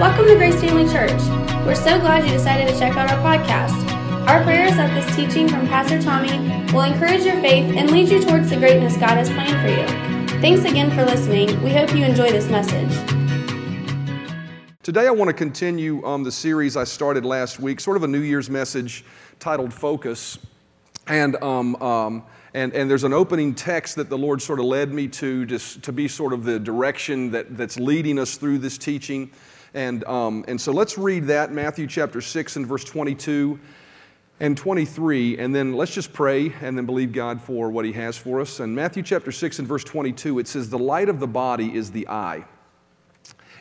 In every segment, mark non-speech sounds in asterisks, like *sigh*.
Welcome to Grace Family Church. We're so glad you decided to check out our podcast. Our prayer is that this teaching from Pastor Tommy will encourage your faith and lead you towards the greatness God has planned for you. Thanks again for listening. We hope you enjoy this message. Today, I want to continue um, the series I started last week, sort of a New Year's message titled Focus. And, um, um, and, and there's an opening text that the Lord sort of led me to, just to be sort of the direction that, that's leading us through this teaching. And, um, and so let's read that, Matthew chapter 6 and verse 22 and 23, and then let's just pray and then believe God for what He has for us. And Matthew chapter 6 and verse 22, it says, The light of the body is the eye.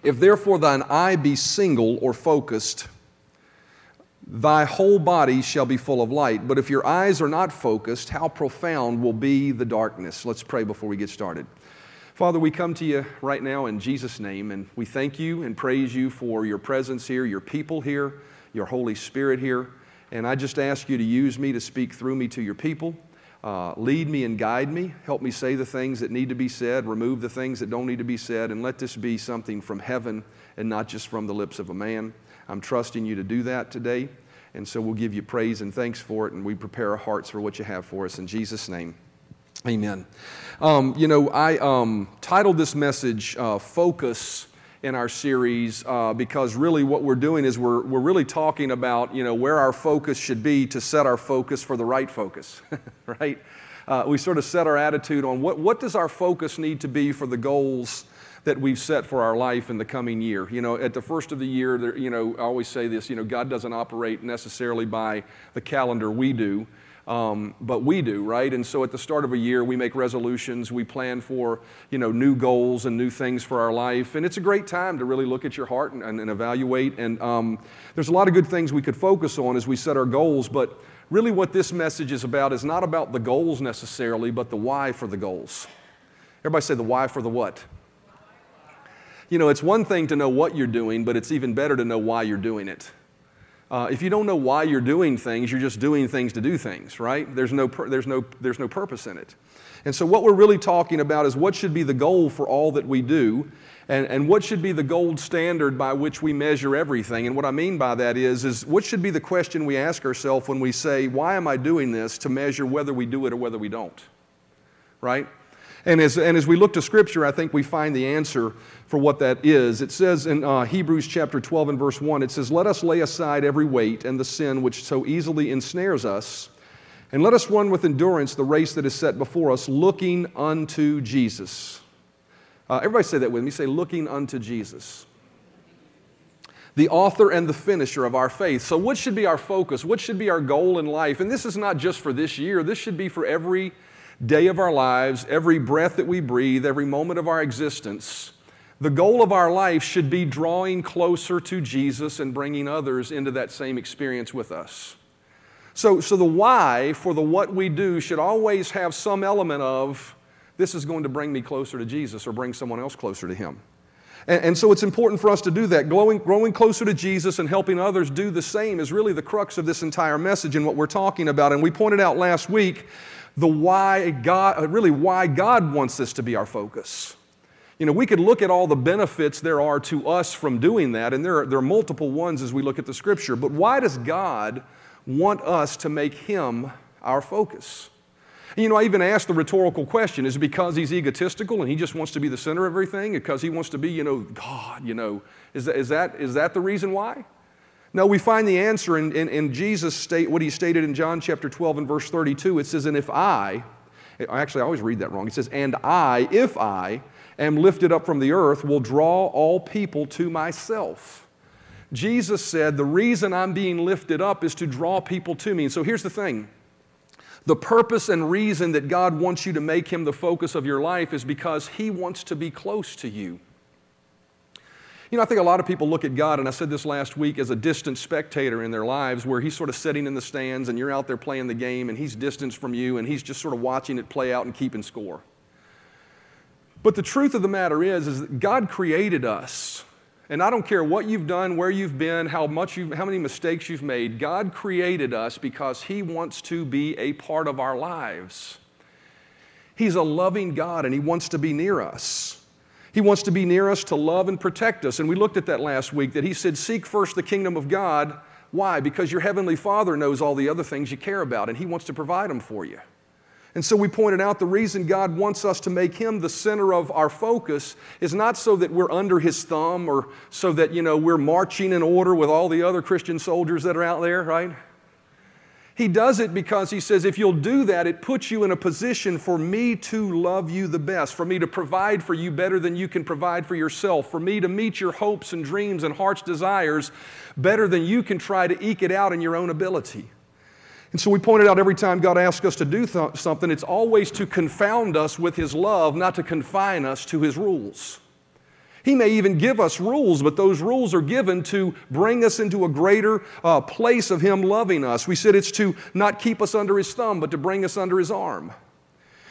If therefore thine eye be single or focused, thy whole body shall be full of light. But if your eyes are not focused, how profound will be the darkness? Let's pray before we get started. Father, we come to you right now in Jesus' name, and we thank you and praise you for your presence here, your people here, your Holy Spirit here. And I just ask you to use me to speak through me to your people. Uh, lead me and guide me. Help me say the things that need to be said, remove the things that don't need to be said, and let this be something from heaven and not just from the lips of a man. I'm trusting you to do that today. And so we'll give you praise and thanks for it, and we prepare our hearts for what you have for us. In Jesus' name. Amen. Um, you know, I um, titled this message uh, Focus in our series uh, because really what we're doing is we're, we're really talking about, you know, where our focus should be to set our focus for the right focus, *laughs* right? Uh, we sort of set our attitude on what, what does our focus need to be for the goals that we've set for our life in the coming year. You know, at the first of the year, there, you know, I always say this, you know, God doesn't operate necessarily by the calendar we do. Um, but we do, right? And so at the start of a year, we make resolutions, we plan for, you know, new goals and new things for our life. And it's a great time to really look at your heart and, and, and evaluate. And um, there's a lot of good things we could focus on as we set our goals. But really, what this message is about is not about the goals necessarily, but the why for the goals. Everybody say the why for the what? You know, it's one thing to know what you're doing, but it's even better to know why you're doing it. Uh, if you don't know why you're doing things, you're just doing things to do things, right? There's no, there's, no, there's no purpose in it. And so, what we're really talking about is what should be the goal for all that we do, and, and what should be the gold standard by which we measure everything. And what I mean by that is, is what should be the question we ask ourselves when we say, Why am I doing this? to measure whether we do it or whether we don't, right? And as, and as we look to Scripture, I think we find the answer for what that is. It says in uh, Hebrews chapter 12 and verse 1, it says, Let us lay aside every weight and the sin which so easily ensnares us, and let us run with endurance the race that is set before us, looking unto Jesus. Uh, everybody say that with me. Say, looking unto Jesus. The author and the finisher of our faith. So, what should be our focus? What should be our goal in life? And this is not just for this year, this should be for every day of our lives, every breath that we breathe, every moment of our existence, the goal of our life should be drawing closer to Jesus and bringing others into that same experience with us. So, so the why for the what we do should always have some element of this is going to bring me closer to Jesus or bring someone else closer to Him. And, and, so it's important for us to do that. Growing, growing closer to Jesus and helping others do the same is really the crux of this entire message and what we're talking about. And we pointed out last week the why God, uh, really why God wants this to be our focus. You know, we could look at all the benefits there are to us from doing that, and there are, there are multiple ones as we look at the scripture. But why does God want us to make Him our focus? And, you know, I even asked the rhetorical question is it because he's egotistical and he just wants to be the center of everything? Because he wants to be, you know, God, you know, is that, is that, is that the reason why? No, we find the answer in, in, in Jesus' state, what he stated in John chapter 12 and verse 32. It says, And if I, actually, I always read that wrong. It says, And I, if I am lifted up from the earth, will draw all people to myself. Jesus said, The reason I'm being lifted up is to draw people to me. And so here's the thing the purpose and reason that God wants you to make him the focus of your life is because he wants to be close to you. You know, I think a lot of people look at God, and I said this last week, as a distant spectator in their lives where he's sort of sitting in the stands and you're out there playing the game and he's distanced from you and he's just sort of watching it play out and keeping score. But the truth of the matter is, is that God created us. And I don't care what you've done, where you've been, how, much you've, how many mistakes you've made, God created us because He wants to be a part of our lives. He's a loving God and He wants to be near us. He wants to be near us to love and protect us. And we looked at that last week that He said, Seek first the kingdom of God. Why? Because your Heavenly Father knows all the other things you care about, and He wants to provide them for you. And so we pointed out the reason God wants us to make him the center of our focus is not so that we're under his thumb or so that, you know, we're marching in order with all the other Christian soldiers that are out there, right? He does it because he says, if you'll do that, it puts you in a position for me to love you the best, for me to provide for you better than you can provide for yourself, for me to meet your hopes and dreams and heart's desires better than you can try to eke it out in your own ability. And so we pointed out every time God asks us to do th- something, it's always to confound us with His love, not to confine us to His rules. He may even give us rules, but those rules are given to bring us into a greater uh, place of Him loving us. We said it's to not keep us under His thumb, but to bring us under His arm.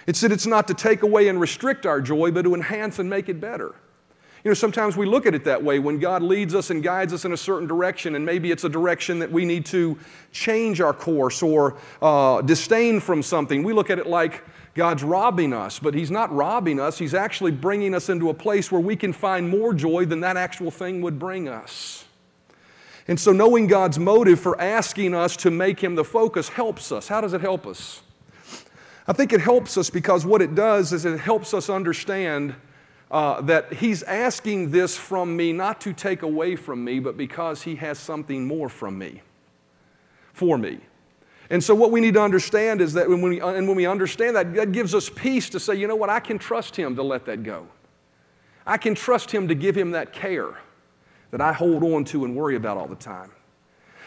It said it's not to take away and restrict our joy, but to enhance and make it better. You know, sometimes we look at it that way when God leads us and guides us in a certain direction, and maybe it's a direction that we need to change our course or uh, disdain from something. We look at it like God's robbing us, but He's not robbing us. He's actually bringing us into a place where we can find more joy than that actual thing would bring us. And so, knowing God's motive for asking us to make Him the focus helps us. How does it help us? I think it helps us because what it does is it helps us understand uh, that he's asking this from me not to take away from me, but because he has something more from me, for me. And so, what we need to understand is that when we, and when we understand that, that gives us peace to say, you know what, I can trust him to let that go. I can trust him to give him that care that I hold on to and worry about all the time.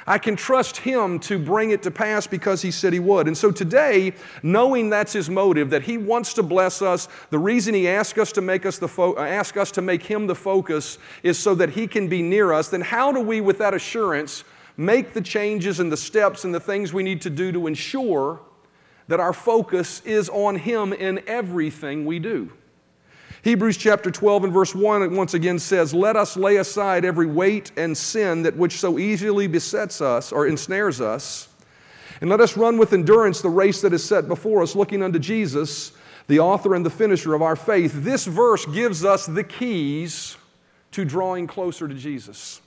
I can trust Him to bring it to pass because He said He would. And so today, knowing that's His motive, that He wants to bless us, the reason He asked us to make us the fo- uh, ask us to make Him the focus is so that He can be near us. Then how do we, with that assurance, make the changes and the steps and the things we need to do to ensure that our focus is on Him in everything we do? Hebrews chapter 12 and verse 1 once again says, Let us lay aside every weight and sin that which so easily besets us or ensnares us, and let us run with endurance the race that is set before us, looking unto Jesus, the author and the finisher of our faith. This verse gives us the keys to drawing closer to Jesus.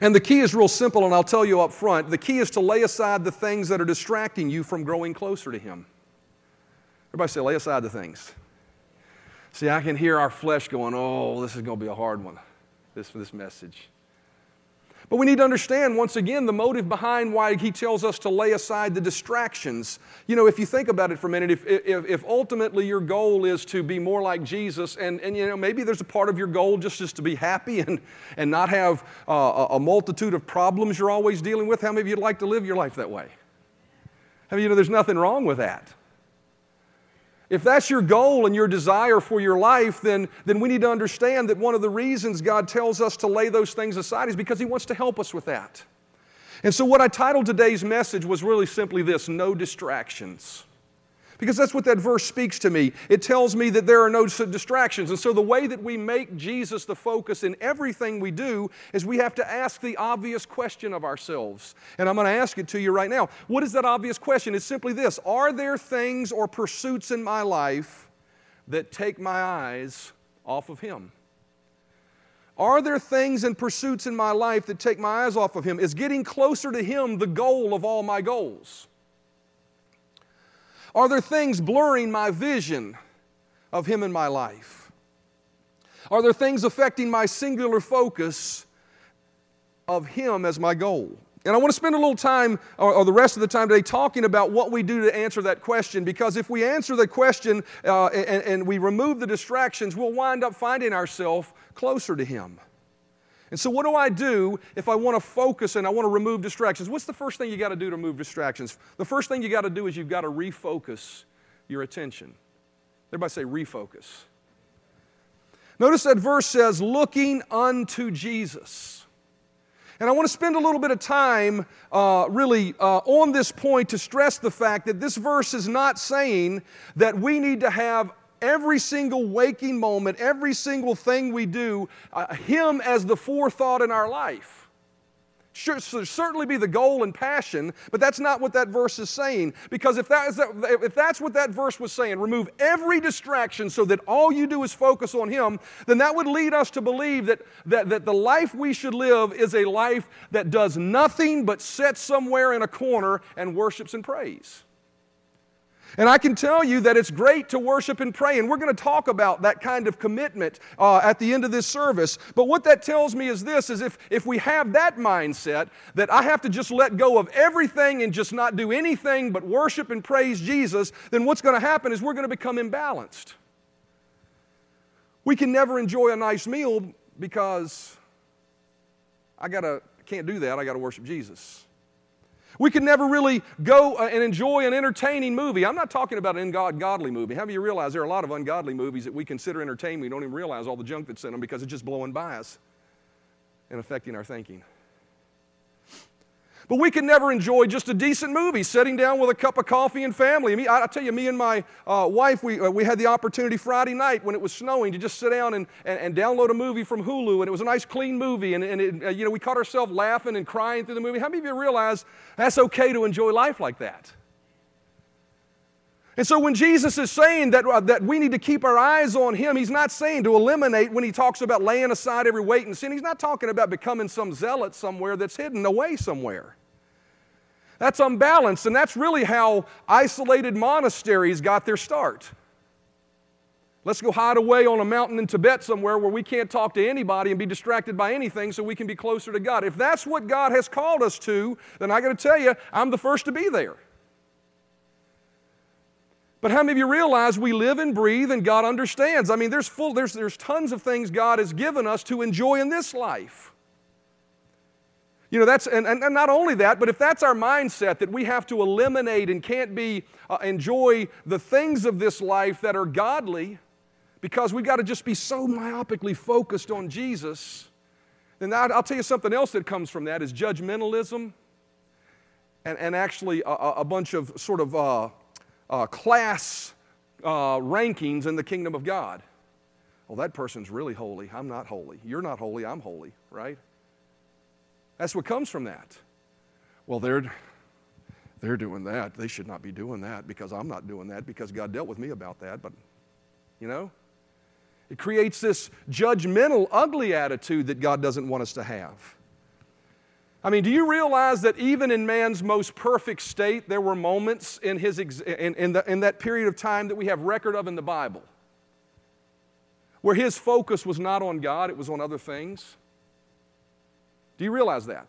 And the key is real simple, and I'll tell you up front. The key is to lay aside the things that are distracting you from growing closer to Him. Everybody say, lay aside the things. See, I can hear our flesh going, oh, this is going to be a hard one, this, this message. But we need to understand, once again, the motive behind why he tells us to lay aside the distractions. You know, if you think about it for a minute, if, if, if ultimately your goal is to be more like Jesus, and, and you know, maybe there's a part of your goal just, just to be happy *laughs* and, and not have uh, a multitude of problems you're always dealing with, how many of you'd like to live your life that way? I mean, you know, there's nothing wrong with that. If that's your goal and your desire for your life, then, then we need to understand that one of the reasons God tells us to lay those things aside is because He wants to help us with that. And so, what I titled today's message was really simply this no distractions. Because that's what that verse speaks to me. It tells me that there are no distractions. And so, the way that we make Jesus the focus in everything we do is we have to ask the obvious question of ourselves. And I'm going to ask it to you right now. What is that obvious question? It's simply this Are there things or pursuits in my life that take my eyes off of Him? Are there things and pursuits in my life that take my eyes off of Him? Is getting closer to Him the goal of all my goals? Are there things blurring my vision of Him in my life? Are there things affecting my singular focus of Him as my goal? And I want to spend a little time, or, or, the rest of the time today, talking about what we do to answer that question. Because if we answer the question uh, and, and we remove the distractions, we'll wind up finding ourselves closer to Him. And so, what do I do if I want to focus and I want to remove distractions? What's the first thing you got to do to remove distractions? The first thing you got to do is you've got to refocus your attention. Everybody say refocus. Notice that verse says, looking unto Jesus. And I want to spend a little bit of time uh, really uh, on this point to stress the fact that this verse is not saying that we need to have every single waking moment, every single thing we do, uh, Him as the forethought in our life. should certainly be the goal and passion, but that's not what that verse is saying. Because if, that is if that's what that verse was saying, remove every distraction so that all you do is focus on Him, then that would lead us to believe that, that, that the life we should live is a life that does nothing but sit somewhere in a corner and worships and prays. And I can tell you that it's great to worship and pray, and we're going to talk about that kind of commitment uh, at the end of this service. But what that tells me is this, is if, if we have that mindset, that I have to just let go of everything and just not do anything but worship and praise Jesus, then what's going to happen is we're going to become imbalanced. We can never enjoy a nice meal because I gotta, can't do that, I got to worship Jesus. We can never really go uh, and enjoy an entertaining movie. I'm not talking about an ungodly movie. How do you realize there are a lot of ungodly movies that we consider entertainment? We don't even realize all the junk that's in them because it's just blowing by us and affecting our thinking. But we can never enjoy just a decent movie, sitting down with a cup of coffee and family. I, I tell you, me and my uh, wife, we, uh, we had the opportunity Friday night when it was snowing to just sit down and, and, and download a movie from Hulu, and it was a nice, clean movie. And, and it, uh, you know, we caught ourselves laughing and crying through the movie. How many of you realize that's okay to enjoy life like that? And so when Jesus is saying that, uh, that we need to keep our eyes on Him, He's not saying to eliminate when He talks about laying aside every weight and sin. He's not talking about becoming some zealot somewhere that's hidden away somewhere. That's unbalanced, and that's really how isolated monasteries got their start. Let's go hide away on a mountain in Tibet somewhere where we can't talk to anybody and be distracted by anything so we can be closer to God. If that's what God has called us to, then I got to tell you, I'm the first to be there. But how many of you realize we live and breathe and God understands? I mean, there's, full, there's, there's tons of things God has given us to enjoy in this life. You know, that's, and, and, not only that, but if that's our mindset that we have to eliminate and can't be, uh, enjoy the things of this life that are godly because we've got to just be so myopically focused on Jesus, then I'll tell you something else that comes from that is judgmentalism and, and actually a, a bunch of sort of uh, uh, class uh, rankings in the kingdom of God. Well, that person's really holy. I'm not holy. You're not holy. I'm holy, right? That's what comes from that. Well, they're, they're doing that. They should not be doing that because I'm not doing that because God dealt with me about that. But, you know, it creates this judgmental, ugly attitude that God doesn't want us to have. I mean, do you realize that even in man's most perfect state, there were moments in, his ex- in, in, the, in that period of time that we have record of in the Bible where his focus was not on God, it was on other things? Do you realize that?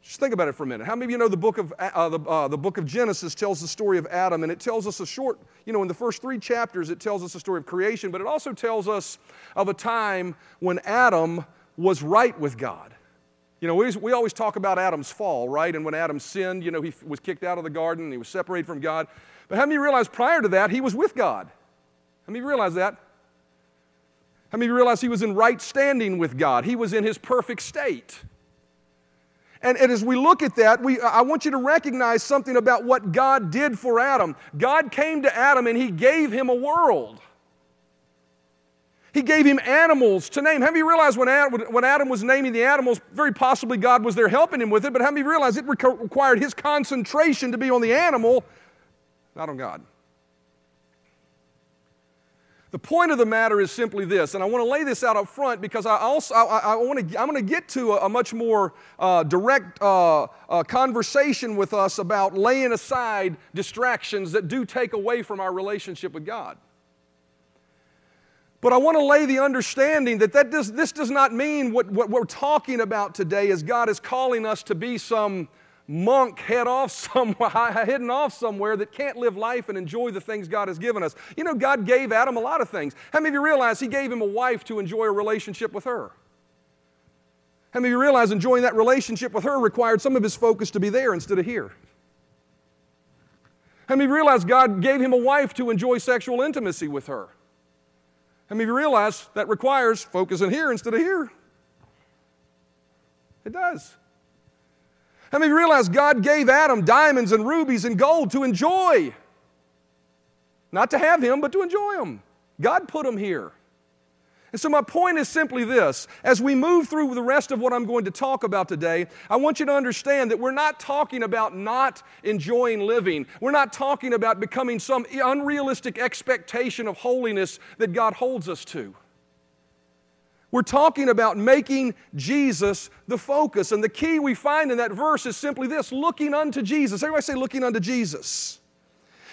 Just think about it for a minute. How many of you know the book of, uh, the, uh, the book of Genesis tells the story of Adam, and it tells us a short, you know, in the first three chapters, it tells us the story of creation, but it also tells us of a time when Adam was right with God. You know, we, we always talk about Adam's fall, right? And when Adam sinned, you know, he was kicked out of the garden, he was separated from God. But how many realize prior to that, he was with God? How many realize that? How many realize he was in right standing with God? He was in his perfect state. And, and, as we look at that, we, I want you to recognize something about what God did for Adam. God came to Adam and he gave him a world. He gave him animals to name. How many realize when Adam, when Adam was naming the animals, very possibly God was there helping him with it, but how many realize it required his concentration to be on the animal, not on God? The point of the matter is simply this, and I want to lay this out up front because I also I, I want to I'm going to get to a, a much more uh, direct uh, uh, conversation with us about laying aside distractions that do take away from our relationship with God. But I want to lay the understanding that, that does, this does not mean what, what we're talking about today is God is calling us to be some monk head off *laughs* somewhere, hidden off somewhere that can't live life and enjoy the things God has given us. You know, God gave Adam a lot of things. How many of you realize He gave him a wife to enjoy a relationship with her? How many of you realize enjoying that relationship with her required some of his focus to be there instead of here? How many of you realize God gave him a wife to enjoy sexual intimacy with her? Many of you realize that requires focus in here instead of here? It does. How many realize God gave Adam diamonds and rubies and gold to enjoy? Not to have him, but to enjoy them. God put them here. And so, my point is simply this as we move through the rest of what I'm going to talk about today, I want you to understand that we're not talking about not enjoying living. We're not talking about becoming some unrealistic expectation of holiness that God holds us to. We're talking about making Jesus the focus. And the key we find in that verse is simply this looking unto Jesus. Everybody say, looking unto Jesus.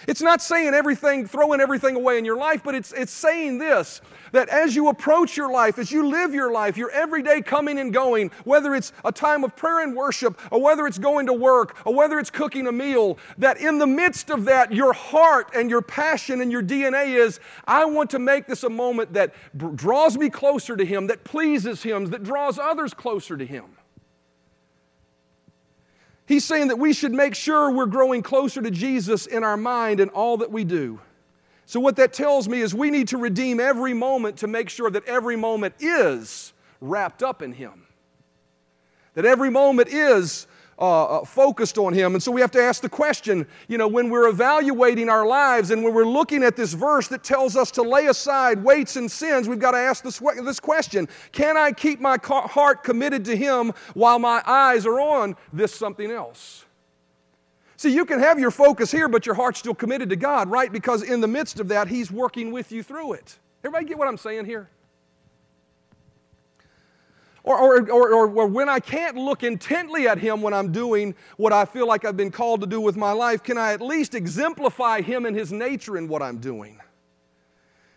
It's not saying everything, throwing everything away in your life, but it's, it's saying this that as you approach your life, as you live your life, your everyday coming and going, whether it's a time of prayer and worship, or whether it's going to work, or whether it's cooking a meal, that in the midst of that, your heart and your passion and your DNA is, I want to make this a moment that draws me closer to Him, that pleases Him, that draws others closer to Him. He's saying that we should make sure we're growing closer to Jesus in our mind and all that we do. So, what that tells me is we need to redeem every moment to make sure that every moment is wrapped up in Him. That every moment is uh, uh, focused on Him. And so we have to ask the question you know, when we're evaluating our lives and when we're looking at this verse that tells us to lay aside weights and sins, we've got to ask this, this question Can I keep my heart committed to Him while my eyes are on this something else? See, you can have your focus here, but your heart's still committed to God, right? Because in the midst of that, He's working with you through it. Everybody get what I'm saying here? Or, or, or, or, when I can't look intently at Him when I'm doing what I feel like I've been called to do with my life, can I at least exemplify Him and His nature in what I'm doing?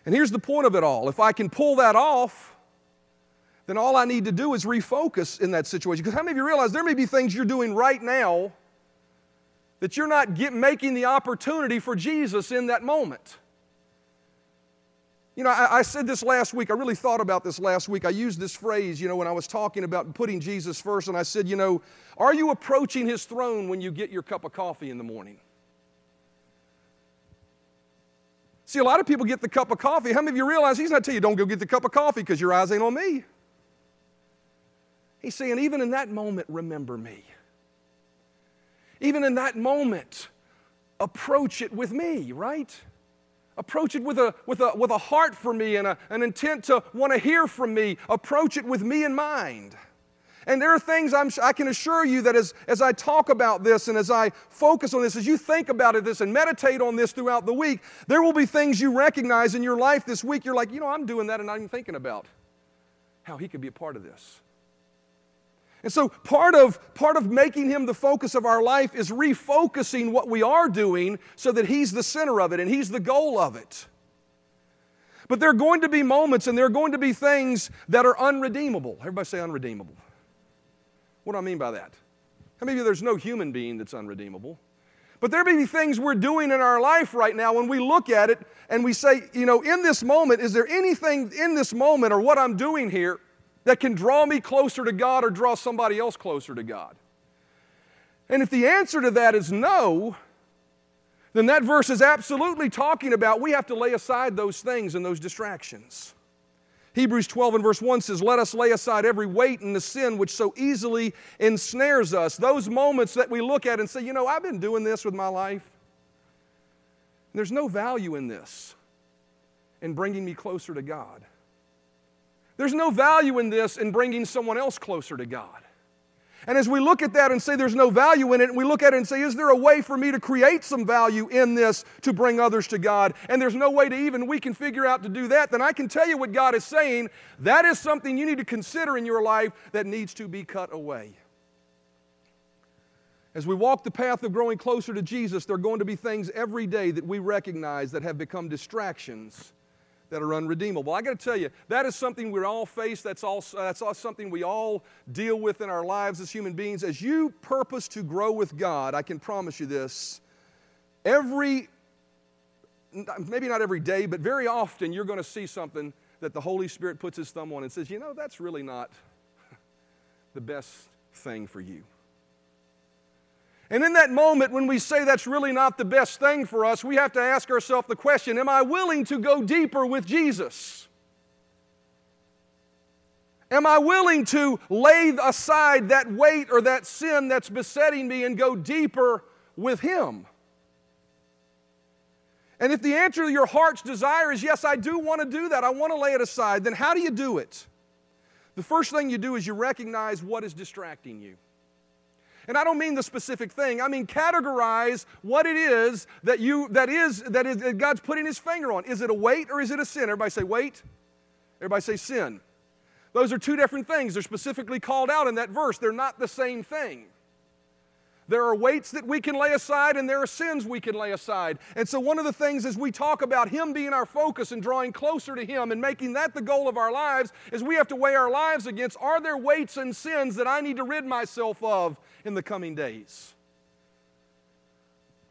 And here's the point of it all if I can pull that off, then all I need to do is refocus in that situation. Because how many of you realize there may be things you're doing right now that you're not get, making the opportunity for Jesus in that moment? You know, I, I, said this last week. I really thought about this last week. I used this phrase, you know, when I was talking about putting Jesus first, and I said, you know, are you approaching his throne when you get your cup of coffee in the morning? See, a lot of people get the cup of coffee. How many of you realize he's not telling you, don't go get the cup of coffee because your eyes ain't on me? He's saying, even in that moment, remember me. Even in that moment, approach it with me, right? Approach it with a, with a, with a heart for me and a, an intent to want to hear from me. Approach it with me in mind. And there are things I'm, i can assure you that as, as I talk about this and as I focus on this, as you think about it, this and meditate on this throughout the week, there will be things you recognize in your life this week. You're like, you know, I'm doing that and not even thinking about how He could be a part of this. And so part of, part of making him the focus of our life is refocusing what we are doing so that he's the center of it and he's the goal of it. But there are going to be moments and there are going to be things that are unredeemable. Everybody say unredeemable. What do I mean by that? How many of you there's no human being that's unredeemable? But there may be things we're doing in our life right now when we look at it and we say, you know, in this moment, is there anything in this moment or what I'm doing here that can draw me closer to God or draw somebody else closer to God? And if the answer to that is no, then that verse is absolutely talking about we have to lay aside those things and those distractions. Hebrews 12 and verse 1 says, Let us lay aside every weight and the sin which so easily ensnares us. Those moments that we look at and say, You know, I've been doing this with my life. There's no value in this in bringing me closer to God. There's no value in this in bringing someone else closer to God. And as we look at that and say there's no value in it, and we look at it and say, is there a way for me to create some value in this to bring others to God? And there's no way to even we can figure out to do that, then I can tell you what God is saying. That is something you need to consider in your life that needs to be cut away. As we walk the path of growing closer to Jesus, there are going to be things every day that we recognize that have become distractions that are unredeemable. I got to tell you, that is something we all face. That's all, that's all something we all deal with in our lives as human beings. As you purpose to grow with God, I can promise you this every, maybe not every day, but very often you're going to see something that the Holy Spirit puts His thumb on and says, you know, that's really not *laughs* the best thing for you. And in that moment, when we say that's really not the best thing for us, we have to ask ourselves the question Am I willing to go deeper with Jesus? Am I willing to lay aside that weight or that sin that's besetting me and go deeper with Him? And if the answer to your heart's desire is, yes, I do want to do that, I want to lay it aside, then how do you do it? The first thing you do is you recognize what is distracting you. And I don't mean the specific thing. I mean categorize what it is that you that is that is that God's putting his finger on. Is it a weight or is it a sin? Everybody say weight. Everybody say sin. Those are two different things. They're specifically called out in that verse. They're not the same thing. There are weights that we can lay aside, and there are sins we can lay aside. And so, one of the things as we talk about Him being our focus and drawing closer to Him and making that the goal of our lives is we have to weigh our lives against are there weights and sins that I need to rid myself of in the coming days?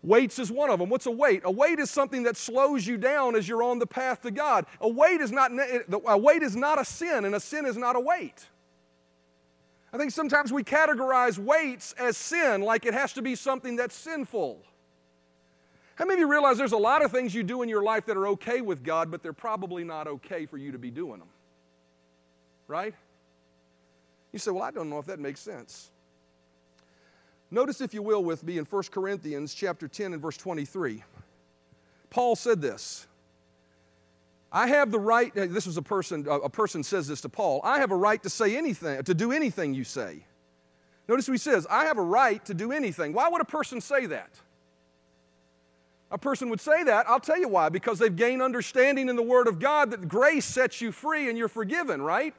Weights is one of them. What's a weight? A weight is something that slows you down as you're on the path to God. A weight is not a weight is not a sin, and a sin is not a weight. I think sometimes we categorize weights as sin, like it has to be something that's sinful. How many of you realize there's a lot of things you do in your life that are okay with God, but they're probably not okay for you to be doing them? Right? You say, Well, I don't know if that makes sense. Notice, if you will, with me in 1 Corinthians chapter 10 and verse 23. Paul said this. I have the right, uh, this was a person, a person says this to Paul, I have a right to say anything, to do anything you say. Notice what he says, I have a right to do anything. Why would a person say that? A person would say that, I'll tell you why, because they've gained understanding in the Word of God that grace sets you free and you're forgiven, right?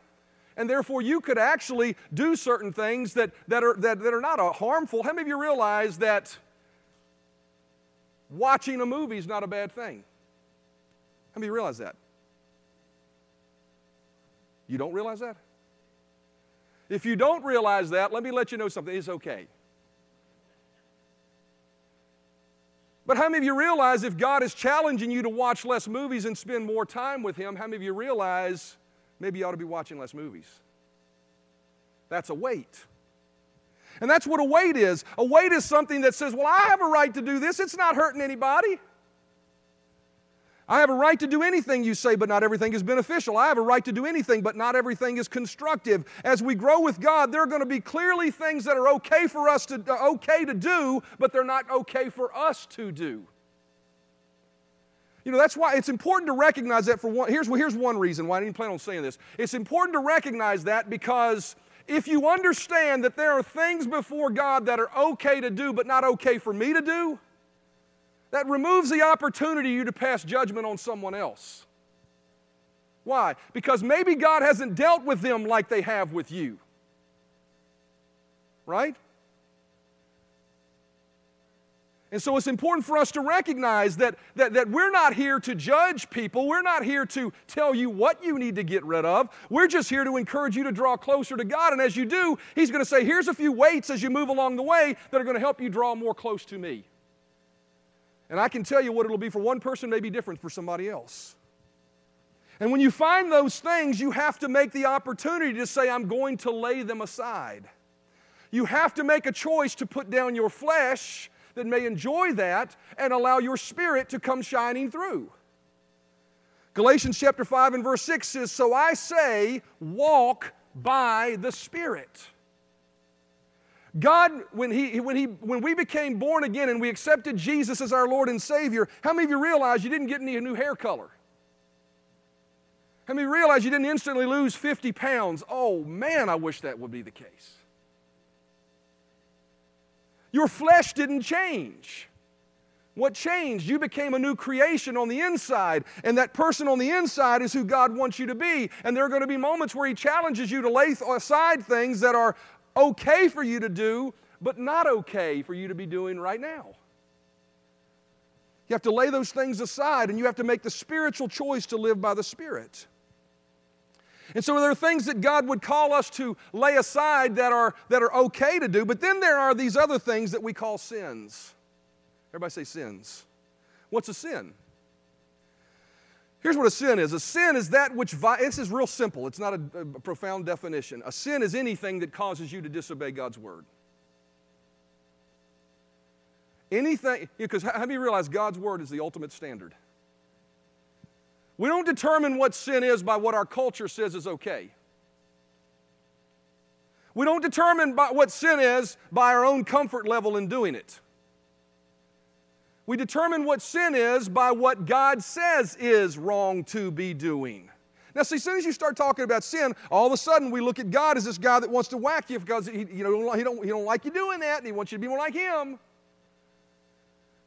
And therefore, you could actually do certain things that, that, are, that, that are not harmful. How many of you realize that watching a movie is not a bad thing? How many of you realize that? You don't realize that? If you don't realize that, let me let you know something. It's okay. But how many of you realize if God is challenging you to watch less movies and spend more time with Him, how many of you realize maybe you ought to be watching less movies? That's a weight. And that's what a weight is. A weight is something that says, well, I have a right to do this. It's not hurting anybody. I have a right to do anything you say, but not everything is beneficial. I have a right to do anything, but not everything is constructive. As we grow with God, there are going to be clearly things that are okay for us to uh, okay to do, but they're not okay for us to do. You know, that's why it's important to recognize that for one. Here's, here's one reason why I didn't plan on saying this. It's important to recognize that because if you understand that there are things before God that are okay to do, but not okay for me to do, that removes the opportunity you to pass judgment on someone else. Why? Because maybe God hasn't dealt with them like they have with you. Right? And so it's important for us to recognize that, that, that we're not here to judge people. We're not here to tell you what you need to get rid of. We're just here to encourage you to draw closer to God. And as you do, He's going to say, here's a few weights as you move along the way that are going to help you draw more close to me. And I can tell you what it'll be for one person may be different for somebody else. And when you find those things, you have to make the opportunity to say, I'm going to lay them aside. You have to make a choice to put down your flesh that may enjoy that and allow your spirit to come shining through. Galatians chapter 5 and verse 6 says, So I say, walk by the Spirit. God, when, he, when, he, when we became born again and we accepted Jesus as our Lord and Savior, how many of you realize you didn't get any new hair color? How many realize you didn't instantly lose 50 pounds? Oh man, I wish that would be the case. Your flesh didn't change. What changed? You became a new creation on the inside, and that person on the inside is who God wants you to be. And there are going to be moments where He challenges you to lay aside things that are okay for you to do, but not okay for you to be doing right now. You have to lay those things aside and you have to make the spiritual choice to live by the Spirit. And so there are things that God would call us to lay aside that are, that are okay to do, but then there are these other things that we call sins. Everybody say sins. What's a sin? Here's what a sin is a sin is that which, this is real simple, it's not a, a profound definition. A sin is anything that causes you to disobey God's word. Anything, because how do you realize God's word is the ultimate standard? We don't determine what sin is by what our culture says is okay. We don't determine by what sin is by our own comfort level in doing it. We determine what sin is by what God says is wrong to be doing. Now, see, as soon as you start talking about sin, all of a sudden we look at God as this guy that wants to whack you because he, you know, he, don't, he don't like you doing that and he wants you to be more like him.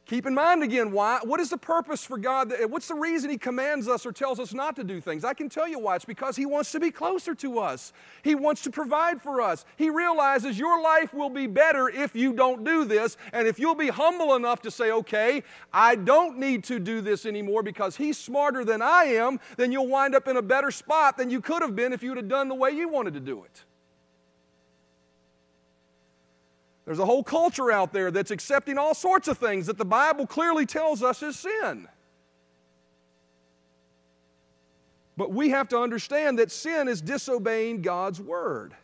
Keep in mind again, why? What is the purpose for God? What's the reason He commands us or tells us not to do things? I can tell you why. It's because He wants to be closer to us. He wants to provide for us. He realizes your life will be better if you don't do this. And if you'll be humble enough to say, okay, I don't need to do this anymore because He's smarter than I am, then you'll wind up in a better spot than you could have been if you'd have done the way you wanted to do it. There's a whole culture out there that's accepting all sorts of things that the Bible clearly tells us is sin. But we have to understand that sin is disobeying God's word.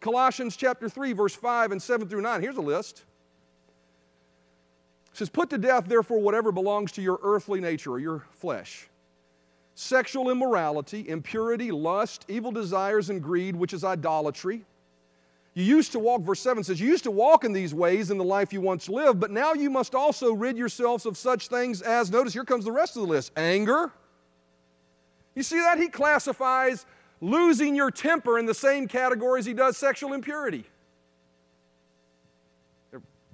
Colossians chapter 3 verse 5 and 7 through 9. Here's a list. It says, Put to death, therefore, whatever belongs to your earthly nature or your flesh sexual immorality, impurity, lust, evil desires, and greed, which is idolatry. You used to walk, verse 7 says, You used to walk in these ways in the life you once lived, but now you must also rid yourselves of such things as, notice, here comes the rest of the list anger. You see that? He classifies losing your temper in the same category as he does sexual impurity.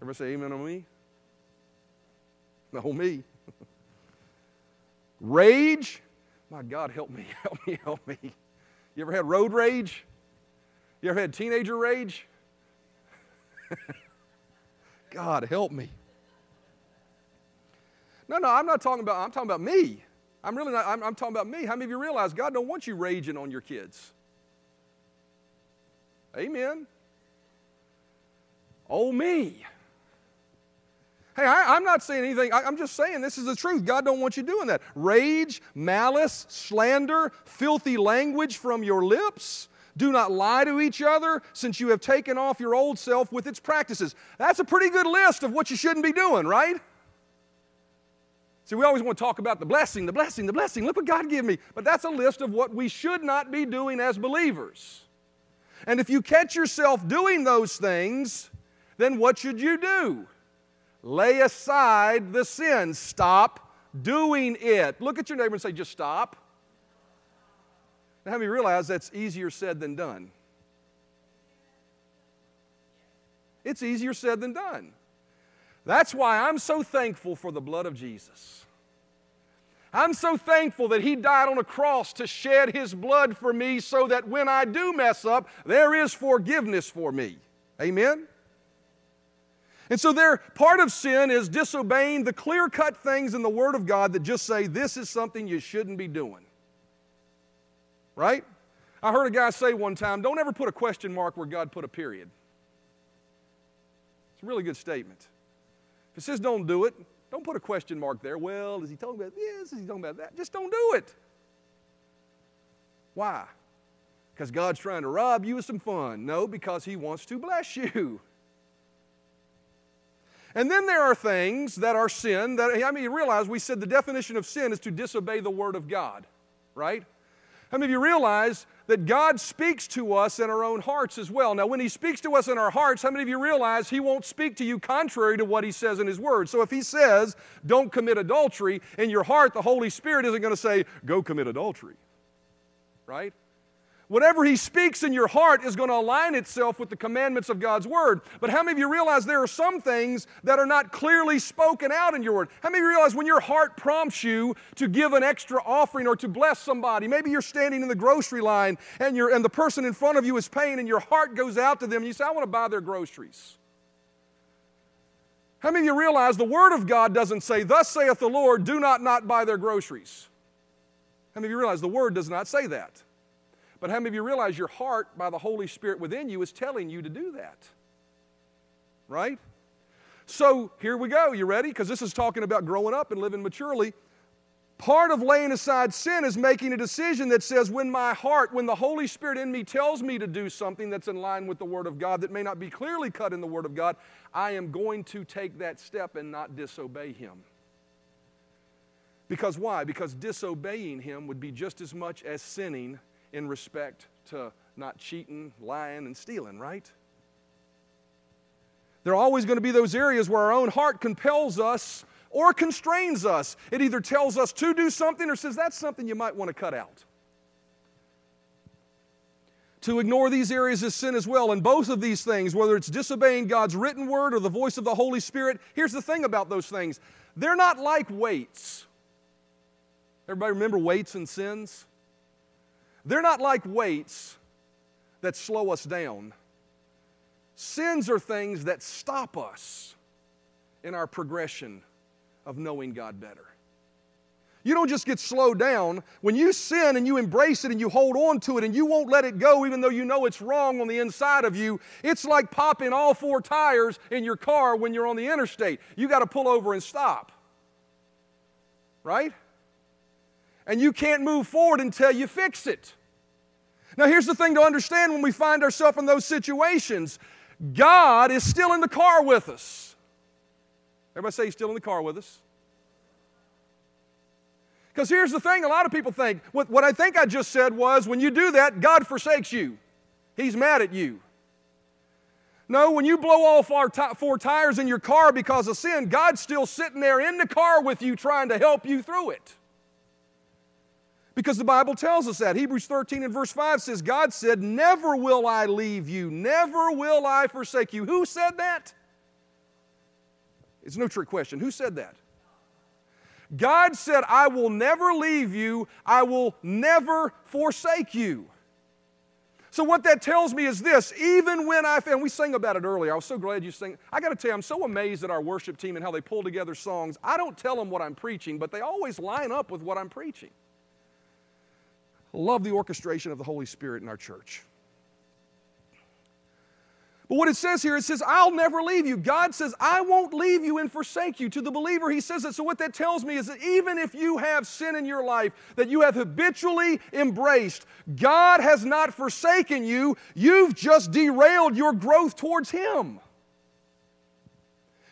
Ever say amen on me? No, me. *laughs* rage. My God, help me, *laughs* help me, help me. You ever had road rage? You ever had teenager rage? *laughs* God, help me. No, no, I'm not talking about, I'm talking about me. I'm really not, I'm, I'm talking about me. How many of you realize God don't want you raging on your kids? Amen. Oh, me. Hey, I, am not saying anything. I, I'm just saying this is the truth. God don't want you doing that. Rage, malice, slander, filthy language from your lips do not lie to each other, since you have taken off your old self with its practices. That's a pretty good list of what you shouldn't be doing, right? See, we always want to talk about the blessing, the blessing, the blessing. Look what God gave me. But that's a list of what we should not be doing as believers. And if you catch yourself doing those things, then what should you do? Lay aside the sin. Stop doing it. Look at your neighbor and say, just stop. Now, how many realize that's easier said than done? It's easier said than done. That's why I'm so thankful for the blood of Jesus. I'm so thankful that He died on a cross to shed His blood for me so that when I do mess up, there is forgiveness for me. Amen? And so, there, part of sin is disobeying the clear cut things in the Word of God that just say this is something you shouldn't be doing right? I heard a guy say one time, don't ever put a question mark where God put a period. It's a really good statement. If it says don't do it, don't put a question mark there. Well, is he talking about this? Is he talking about that? Just don't do it. Why? Because God's trying to rob you of some fun. No, because He wants to bless you. And then there are things that are sin that, I mean, you realize we said the definition of sin is to disobey the Word of God, right? How many of you realize that God speaks to us in our own hearts as well? Now, when He speaks to us in our hearts, how many of you realize He won't speak to you contrary to what He says in His Word? So if He says, don't commit adultery, in your heart, the Holy Spirit isn't going to say, go commit adultery. Right? Whatever he speaks in your heart is going to align itself with the commandments of God's word. But how many of you realize there are some things that are not clearly spoken out in your word? How many of you realize when your heart prompts you to give an extra offering or to bless somebody? Maybe you're standing in the grocery line and, you're, and the person in front of you is paying and your heart goes out to them and you say, I want to buy their groceries. How many of you realize the Word of God doesn't say, Thus saith the Lord, do not not buy their groceries? How many of you realize the Word does not say that? But how many of you realize your heart, by the Holy Spirit within you, is telling you to do that? Right? So here we go. You ready? Because this is talking about growing up and living maturely. Part of laying aside sin is making a decision that says, when my heart, when the Holy Spirit in me tells me to do something that's in line with the Word of God that may not be clearly cut in the Word of God, I am going to take that step and not disobey Him. Because why? Because disobeying Him would be just as much as sinning in respect to not cheating, lying, and stealing, right? There are always going to be those areas where our own heart compels us or constrains us. It either tells us to do something or says that's something you might want to cut out. To ignore these areas is sin as well. And both of these things, whether it's disobeying God's written word or the voice of the Holy Spirit, here's the thing about those things they're not like weights. Everybody remember weights and sins? They're not like weights that slow us down. Sins are things that stop us in our progression of knowing God better. You don't just get slowed down. When you sin and you embrace it and you hold on to it and you won't let it go, even though you know it's wrong on the inside of you, it's like popping all four tires in your car when you're on the interstate. You got to pull over and stop. Right? And you can't move forward until you fix it. Now, here's the thing to understand when we find ourselves in those situations God is still in the car with us. Everybody say He's still in the car with us. Because here's the thing a lot of people think what, what I think I just said was when you do that, God forsakes you, He's mad at you. No, when you blow off our t- four tires in your car because of sin, God's still sitting there in the car with you trying to help you through it. Because the Bible tells us that. Hebrews 13 and verse 5 says, God said, Never will I leave you, never will I forsake you. Who said that? It's no trick question. Who said that? God said, I will never leave you, I will never forsake you. So, what that tells me is this even when I, and we sang about it earlier, I was so glad you sang. I got to tell you, I'm so amazed at our worship team and how they pull together songs. I don't tell them what I'm preaching, but they always line up with what I'm preaching. Love the orchestration of the Holy Spirit in our church. But what it says here, it says, I'll never leave you. God says, I won't leave you and forsake you. To the believer, He says it. So, what that tells me is that even if you have sin in your life that you have habitually embraced, God has not forsaken you. You've just derailed your growth towards Him.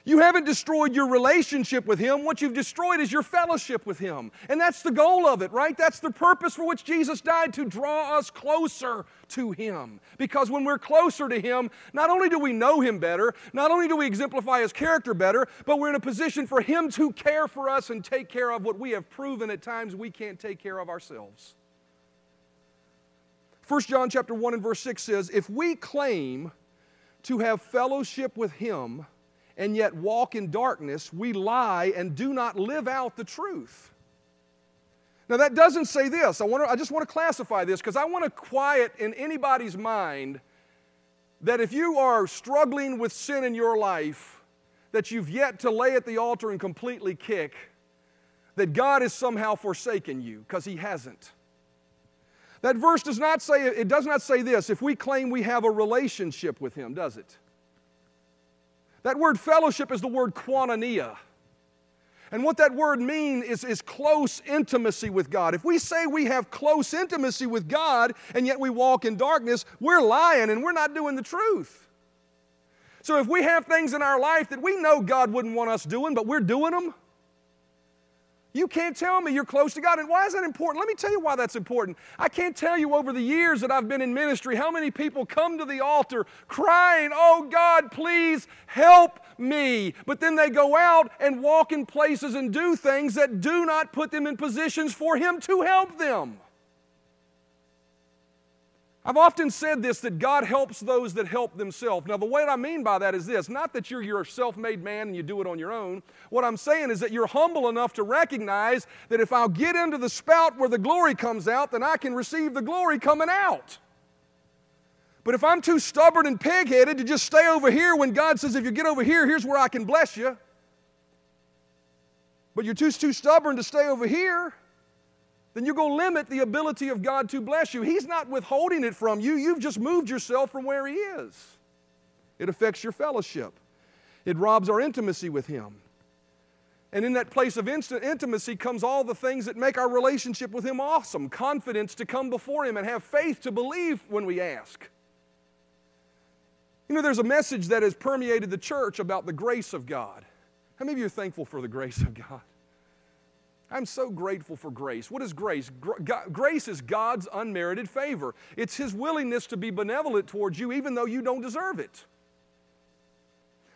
You haven't destroyed your relationship with Him. What you've destroyed is your fellowship with Him. And that's the goal of it, right? That's the purpose for which Jesus died to draw us closer to Him. Because when we're closer to Him, not only do we know Him better, not only do we exemplify His character better, but we're in a position for Him to care for us and take care of what we have proven at times we can't take care of ourselves. 1 John chapter 1 and verse 6 says, If we claim to have fellowship with Him, and yet walk in darkness, we lie and do not live out the truth. Now, that doesn't say this. I, want to, I just want to classify this because I want to quiet in anybody's mind that if you are struggling with sin in your life that you've yet to lay at the altar and completely kick, that God has somehow forsaken you because He hasn't. That verse does not say, it does not say this if we claim we have a relationship with Him, does it? That word fellowship is the word koinonia. And what that word means is, is close intimacy with God. If we say we have close intimacy with God and yet we walk in darkness, we're lying and we're not doing the truth. So if we have things in our life that we know God wouldn't want us doing, but we're doing them, you can't tell me you're close to God. And why is that important? Let me tell you why that's important. I can't tell you over the years that I've been in ministry how many people come to the altar crying, Oh God, please help me. But then they go out and walk in places and do things that do not put them in positions for Him to help them. I've often said this that God helps those that help themselves. Now, the way I mean by that is this not that you're your self made man and you do it on your own. What I'm saying is that you're humble enough to recognize that if I'll get into the spout where the glory comes out, then I can receive the glory coming out. But if I'm too stubborn and pig headed to just stay over here when God says, if you get over here, here's where I can bless you, but you're too, too stubborn to stay over here, then you're going to limit the ability of God to bless you. He's not withholding it from you, you've just moved yourself from where He is. It affects your fellowship, it robs our intimacy with Him. And in that place of instant intimacy comes all the things that make our relationship with Him awesome confidence to come before Him and have faith to believe when we ask. You know, there's a message that has permeated the church about the grace of God. How many of you are thankful for the grace of God? I'm so grateful for grace. What is grace? Grace is God's unmerited favor. It's His willingness to be benevolent towards you even though you don't deserve it.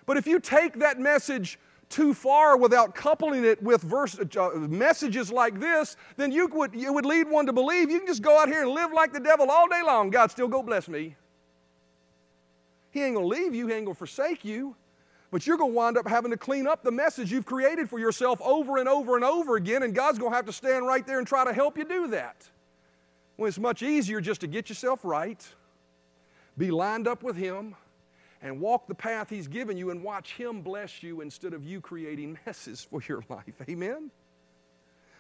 But if you take that message too far without coupling it with verse, uh, messages like this, then you would, you would lead one to believe you can just go out here and live like the devil all day long. God still go bless me. He ain't to leave you, He ain't to forsake you. But you're going to wind up having to clean up the message you've created for yourself over and over and over again, and God's going to have to stand right there and try to help you do that. Well, it's much easier just to get yourself right, be lined up with Him, and walk the path He's given you and watch Him bless you instead of you creating messes *laughs* for your life. Amen?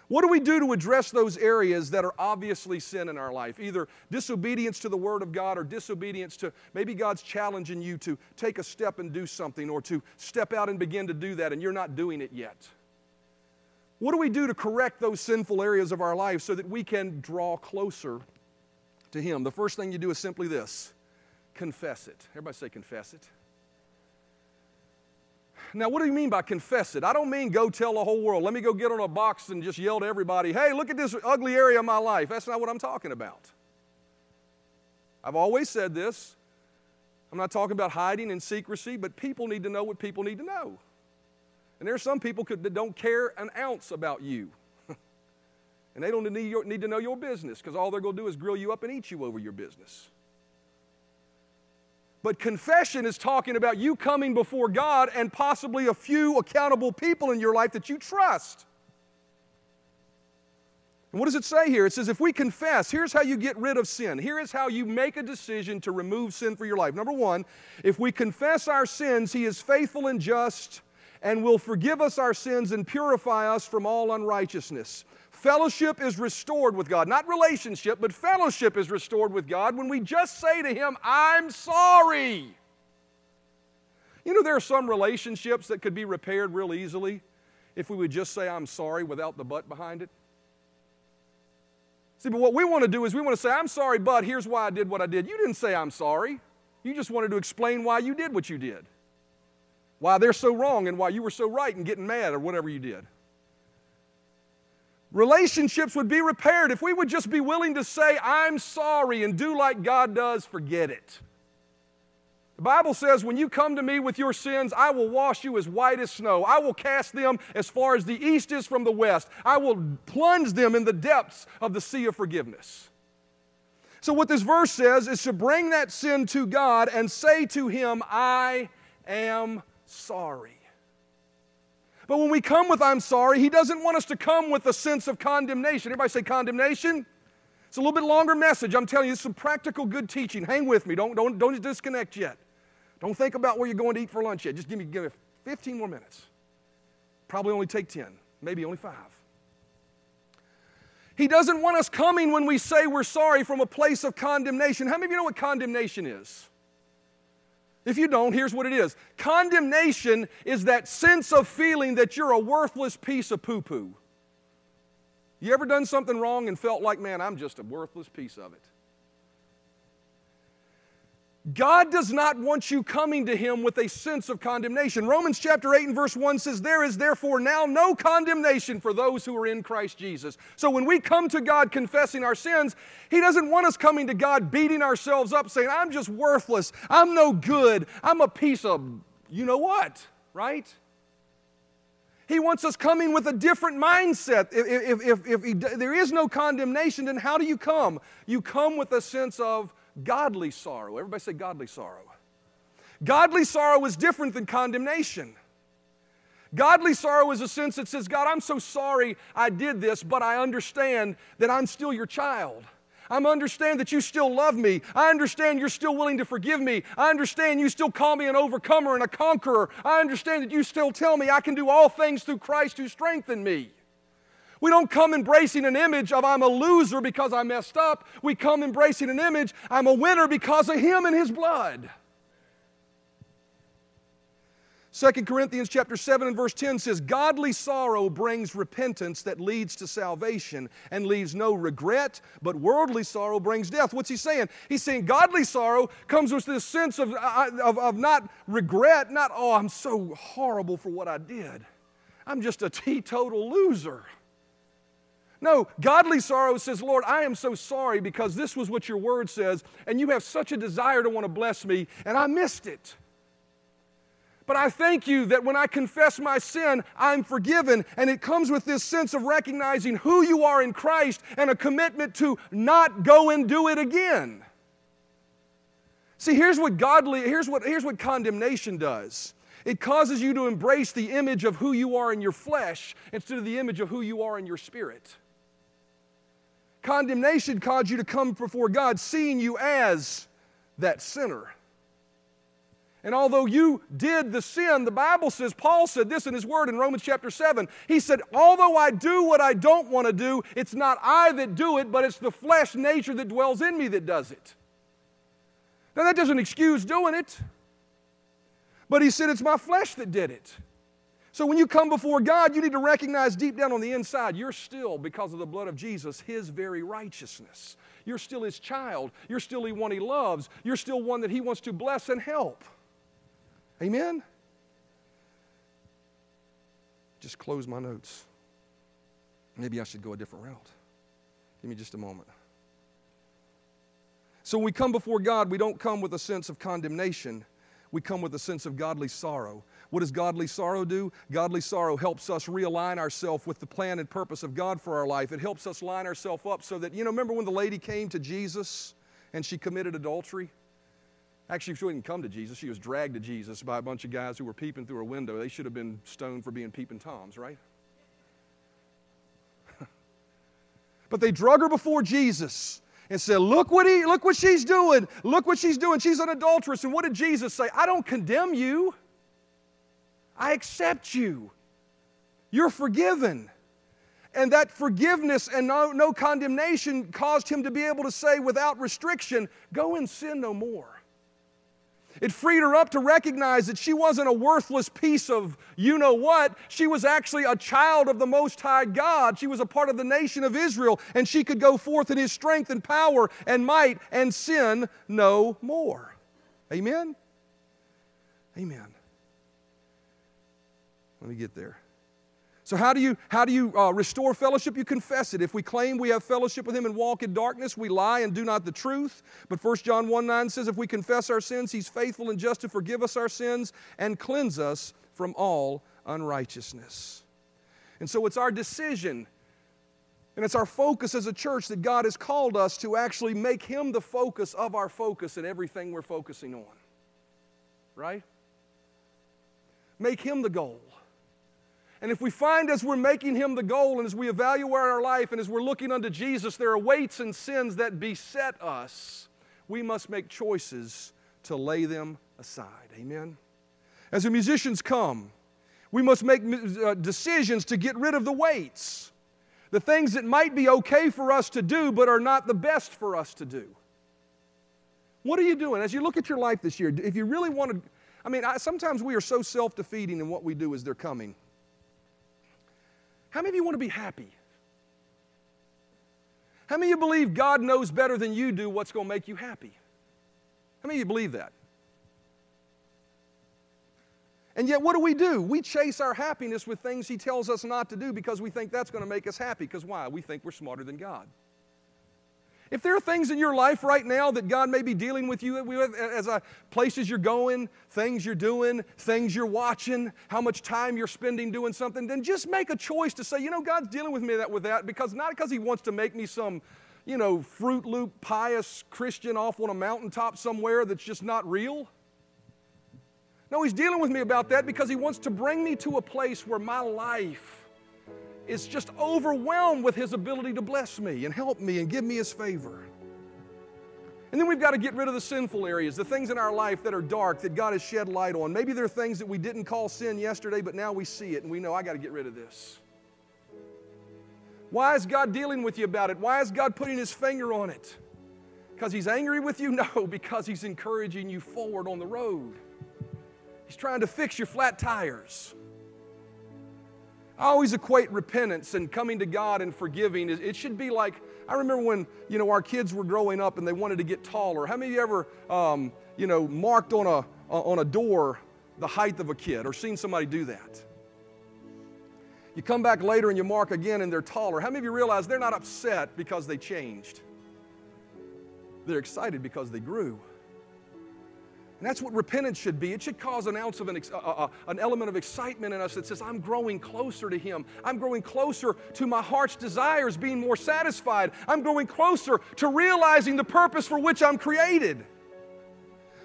What do we do to address those areas that are obviously sin in our life? Either disobedience to the Word of God or disobedience to maybe God's challenging you to take a step and do something or to step out and begin to do that and you're not doing it yet. What do we do to correct those sinful areas of our life so that we can draw closer to Him? The first thing you do is simply this confess it. Everybody say, confess it. Now, what do you mean by confess it? I don't mean go tell the whole world. Let me go get on a box and just yell to everybody, hey, look at this ugly area of my life. That's not what I'm talking about. I've always said this. I'm not talking about hiding in secrecy, but people need to know what people need to know. And there are some people that don't care an ounce about you. *laughs* and they don't need, need to know your business because all they're going to do is grill you up and eat you over your business. But confession is talking about you coming before God and possibly a few accountable people in your life that you trust. And what does it say here? It says, if we confess, here's how you get rid of sin. Here is how you make a decision to remove sin for your life. Number one, if we confess our sins, He is faithful and just and will forgive us our sins and purify us from all unrighteousness. Fellowship is restored with God. Not relationship, but fellowship is restored with God when we just say to Him, I'm sorry. You know, there are some relationships that could be repaired real easily if we would just say, I'm sorry without the but behind it. See, but what we want to do is we want to say, I'm sorry, but here's why I did what I did. You didn't say I'm sorry. You just wanted to explain why you did what you did, why they're so wrong and why you were so right and getting mad or whatever you did. Relationships would be repaired if we would just be willing to say, I'm sorry, and do like God does, forget it. The Bible says, when you come to me with your sins, I will wash you as white as snow. I will cast them as far as the east is from the west. I will plunge them in the depths of the sea of forgiveness. So, what this verse says is to bring that sin to God and say to Him, I am sorry. But when we come with I'm sorry, He doesn't want us to come with a sense of condemnation. Everybody say condemnation? It's a little bit longer message. I'm telling you, it's some practical good teaching. Hang with me. Don't, don't, don't disconnect yet. Don't think about where you're going to eat for lunch yet. Just give me, give me 15 more minutes. Probably only take 10, maybe only five. He doesn't want us coming when we say we're sorry from a place of condemnation. How many of you know what condemnation is? If you don't, here's what it is condemnation is that sense of feeling that you're a worthless piece of poo poo. You ever done something wrong and felt like, man, I'm just a worthless piece of it? God does not want you coming to Him with a sense of condemnation. Romans chapter 8 and verse 1 says, There is therefore now no condemnation for those who are in Christ Jesus. So when we come to God confessing our sins, He doesn't want us coming to God beating ourselves up saying, I'm just worthless, I'm no good, I'm a piece of you know what, right? He wants us coming with a different mindset. If, if, if, if, there is no condemnation, then how do you come? You come with a sense of godly sorrow. Everybody say godly sorrow. Godly sorrow is different than condemnation. Godly sorrow is a sense that says, God, I'm so sorry I did this, but I understand that I'm still your child. I understand that you still love me. I understand you're still willing to forgive me. I understand you still call me an overcomer and a conqueror. I understand that you still tell me I can do all things through Christ who strengthened me. We don't come embracing an image of I'm a loser because I messed up. We come embracing an image I'm a winner because of Him and His blood. 2 Corinthians chapter 7 and verse 10 says, Godly sorrow brings repentance that leads to salvation and leaves no regret, but worldly sorrow brings death. What's he saying? He's saying godly sorrow comes with this sense of, of, of not regret, not, oh, I'm so horrible for what I did. I'm just a *laughs* teetotal loser. No, godly sorrow says, Lord, I am so sorry because this was what your word says, and you have such a desire to want to bless me, and I missed it. But I thank you that when I confess my sin, I'm forgiven. And it comes with this sense of recognizing who you are in Christ and a commitment to not go and do it again. See, here's what godly, here's what, here's what condemnation does. It causes you to embrace the image of who you are in your flesh instead of the image of who you are in your spirit. Condemnation caused you to come before God seeing you as that sinner. And although you did the sin, the Bible says, Paul said this in his word in Romans chapter 7. He said, Although I do what I don't want to do, it's not I that do it, but it's the flesh nature that dwells in me that does it. Now, that doesn't excuse doing it, but he said, It's my flesh that did it. So when you come before God, you need to recognize deep down on the inside, you're still, because of the blood of Jesus, His very righteousness. You're still His child. You're still the one He loves. You're still one that He wants to bless and help. Amen? Just close my notes. Maybe I should go a different route. Give me just a moment. So when we come before God, we don't come with a sense of condemnation. We come with a sense of godly sorrow. What does godly sorrow do? Godly sorrow helps us realign ourselves with the plan and purpose of God for our life. It helps us line ourselves up so that, you know, remember when the lady came to Jesus and she committed adultery? Actually, she didn't come to Jesus. She was dragged to Jesus by a bunch of guys who were peeping through a window. They should have been stoned for being peeping toms, right? *laughs* but they drug her before Jesus and said, Look what, he, look what she's doing. Look what she's doing. She's an adulteress. And what did Jesus say? I don't condemn you, I accept you. You're forgiven. And that forgiveness and no, no condemnation caused him to be able to say without restriction, Go and sin no more. It freed her up to recognize that she wasn't a worthless piece of you know what. She was actually a child of the Most High God. She was a part of the nation of Israel, and she could go forth in His strength and power and might and sin no more. Amen? Amen. Let me get there. So, how do you, how do you uh, restore fellowship? You confess it. If we claim we have fellowship with Him and walk in darkness, we lie and do not the truth. But 1 John 1 9 says, if we confess our sins, He's faithful and just to forgive us our sins and cleanse us from all unrighteousness. And so, it's our decision and it's our focus as a church that God has called us to actually make Him the focus of our focus in everything we're focusing on. Right? Make Him the goal. And if we find as we're making Him the goal and as we evaluate our life and as we're looking unto Jesus, there are weights and sins that beset us, we must make choices to lay them aside. Amen? As the musicians come, we must make uh, decisions to get rid of the weights, the things that might be okay for us to do but are not the best for us to do. What are you doing? As you look at your life this year, if you really want to, I mean, I, sometimes we are so self defeating in what we do as they're coming. How many of you want to be happy? How many of you believe God knows better than you do what's going to make you happy? How many of you believe that? And yet, what do we do? We chase our happiness with things He tells us not to do because we think that's going to make us happy. Because why? We think we're smarter than God. If there are things in your life right now that God may be dealing with you with as a, places you're going, things you're doing, things you're watching, how much time you're spending doing something, then just make a choice to say, you know, God's dealing with me that with that because not because He wants to make me some, you know, Fruit Loop pious Christian off on a mountaintop somewhere that's just not real. No, He's dealing with me about that because He wants to bring me to a place where my life is just overwhelmed with His ability to bless me and help me and give me His favor. And then we've got to get rid of the sinful areas, the things in our life that are dark that God has shed light on. Maybe there are things that we didn't call sin yesterday, but now we see it and we know I got to get rid of this. Why is God dealing with you about it? Why is God putting His finger on it? Because He's angry with you? *laughs* No, because He's encouraging you forward on the road. He's trying to fix your flat tires. I always equate repentance and coming to God and forgiving. It should be like, I remember when, you know, our kids were growing up and they wanted to get taller. How many of you ever, um, you know, marked on a, on a door the height of a kid or seen somebody do that? You come back later and you mark again and they're taller. How many of you realize they're not upset because they changed? They're excited because they grew. And that's what repentance should be. It should cause an ounce of an, uh, uh, an element of excitement in us that says, I'm growing closer to Him. I'm growing closer to my heart's desires being more satisfied. I'm growing closer to realizing the purpose for which I'm created.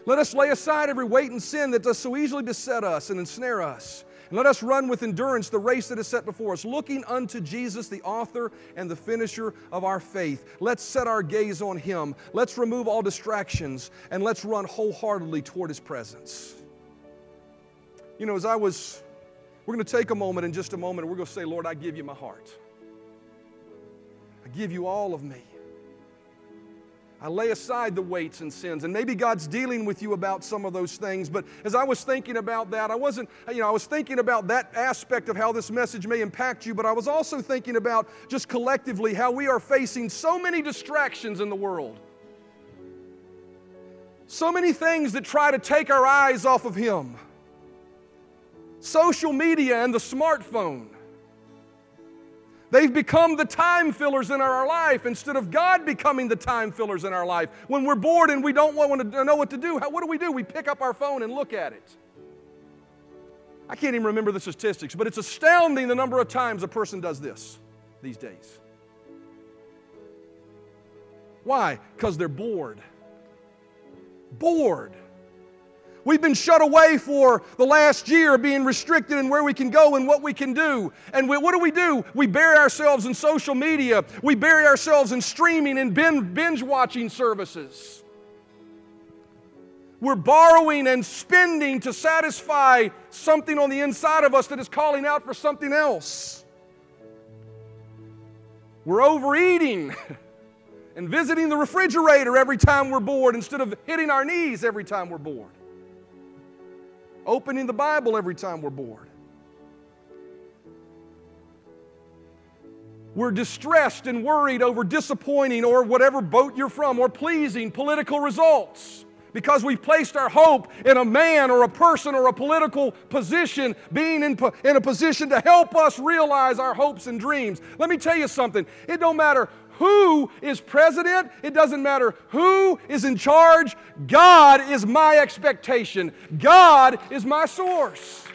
Let us lay aside every weight and sin that does so easily beset us and ensnare us. Let us run with endurance the race that is set before us, looking unto Jesus, the author and the finisher of our faith. Let's set our gaze on Him. Let's remove all distractions and let's run wholeheartedly toward His presence. You know, as I was, we're going to take a moment in just a moment and we're going to say, Lord, I give you my heart. I give you all of me. I lay aside the weights and sins. And maybe God's dealing with you about some of those things. But as I was thinking about that, I wasn't, you know, I was thinking about that aspect of how this message may impact you, but I was also thinking about just collectively how we are facing so many distractions in the world. So many things that try to take our eyes off of Him. Social media and the smartphone They've become the time fillers in our life instead of God becoming the time fillers in our life. When we're bored and we don't want to know what to do, what do we do? We pick up our phone and look at it. I can't even remember the statistics, but it's astounding the number of times a person does this these days. Why? Because they're bored. Bored. We've been shut away for the last year, being restricted in where we can go and what we can do. And we, what do we do? We bury ourselves in social media, we bury ourselves in streaming and binge watching services. We're borrowing and spending to satisfy something on the inside of us that is calling out for something else. We're overeating *laughs* and visiting the refrigerator every time we're bored instead of hitting our knees every time we're bored opening the Bible every time we're bored. We're distressed and worried over disappointing or whatever boat you're from or pleasing political results because we've placed our hope in a man or a person or a political position being in, in a position to help us realize our hopes and dreams. Let me tell you something. It don't matter who is president, it doesn't matter who is in charge. God is my expectation, God is my source.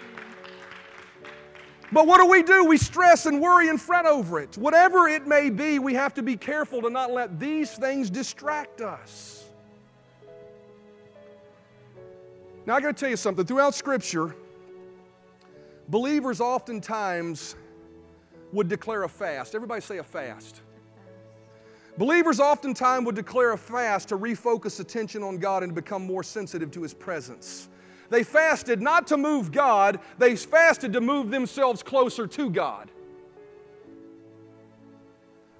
But what do we do? We stress and worry and fret over it. Whatever it may be, we have to be careful to not let these things distract us. Now, I got to tell you something. Throughout Scripture, believers oftentimes would declare a fast. Everybody say a fast. Believers oftentimes would declare a fast to refocus attention on God and become more sensitive to His presence. They fasted not to move God, they fasted to move themselves closer to God.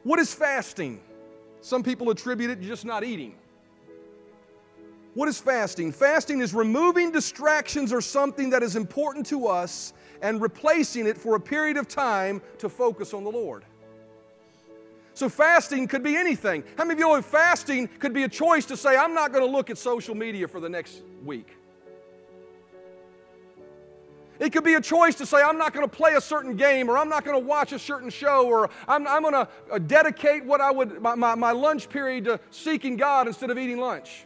What is fasting? Some people attribute it to just not eating. What is fasting? Fasting is removing distractions or something that is important to us and replacing it for a period of time to focus on the Lord. So fasting could be anything. How many of you know fasting could be a choice to say, I'm not going to look at social media for the next week? It could be a choice to say, I'm not going to play a certain game, or I'm not going to watch a certain show, or I'm, I'm going to uh, dedicate what I would, my, my, my lunch period to seeking God instead of eating lunch.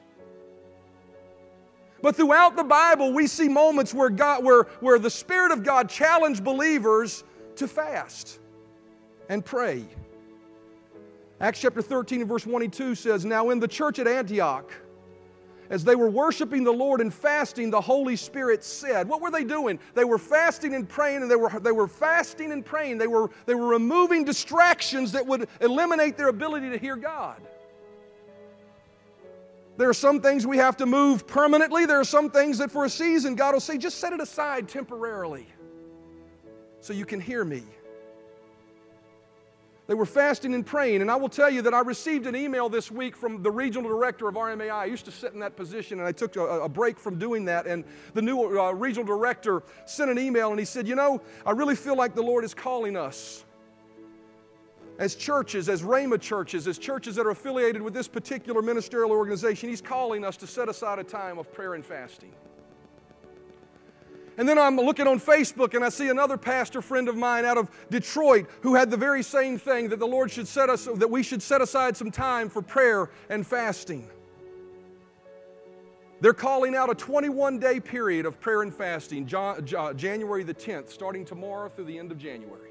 But throughout the Bible, we see moments where, God, where, where the Spirit of God challenged believers to fast and pray. Acts chapter 13 and verse 22 says, Now in the church at Antioch, as they were worshiping the Lord and fasting, the Holy Spirit said, What were they doing? They were fasting and praying, and they were, they were fasting and praying. They were, they were removing distractions that would eliminate their ability to hear God. There are some things we have to move permanently. There are some things that for a season God will say, just set it aside temporarily so you can hear me. They were fasting and praying. And I will tell you that I received an email this week from the regional director of RMAI. I used to sit in that position and I took a, a break from doing that. And the new uh, regional director sent an email and he said, You know, I really feel like the Lord is calling us as churches, as Rhema churches, as churches that are affiliated with this particular ministerial organization. He's calling us to set aside a time of prayer and fasting. And then I'm looking on Facebook and I see another pastor friend of mine out of Detroit who had the very same thing that the Lord should set us, that we should set aside some time for prayer and fasting. They're calling out a 21 day period of prayer and fasting, January the 10th, starting tomorrow through the end of January,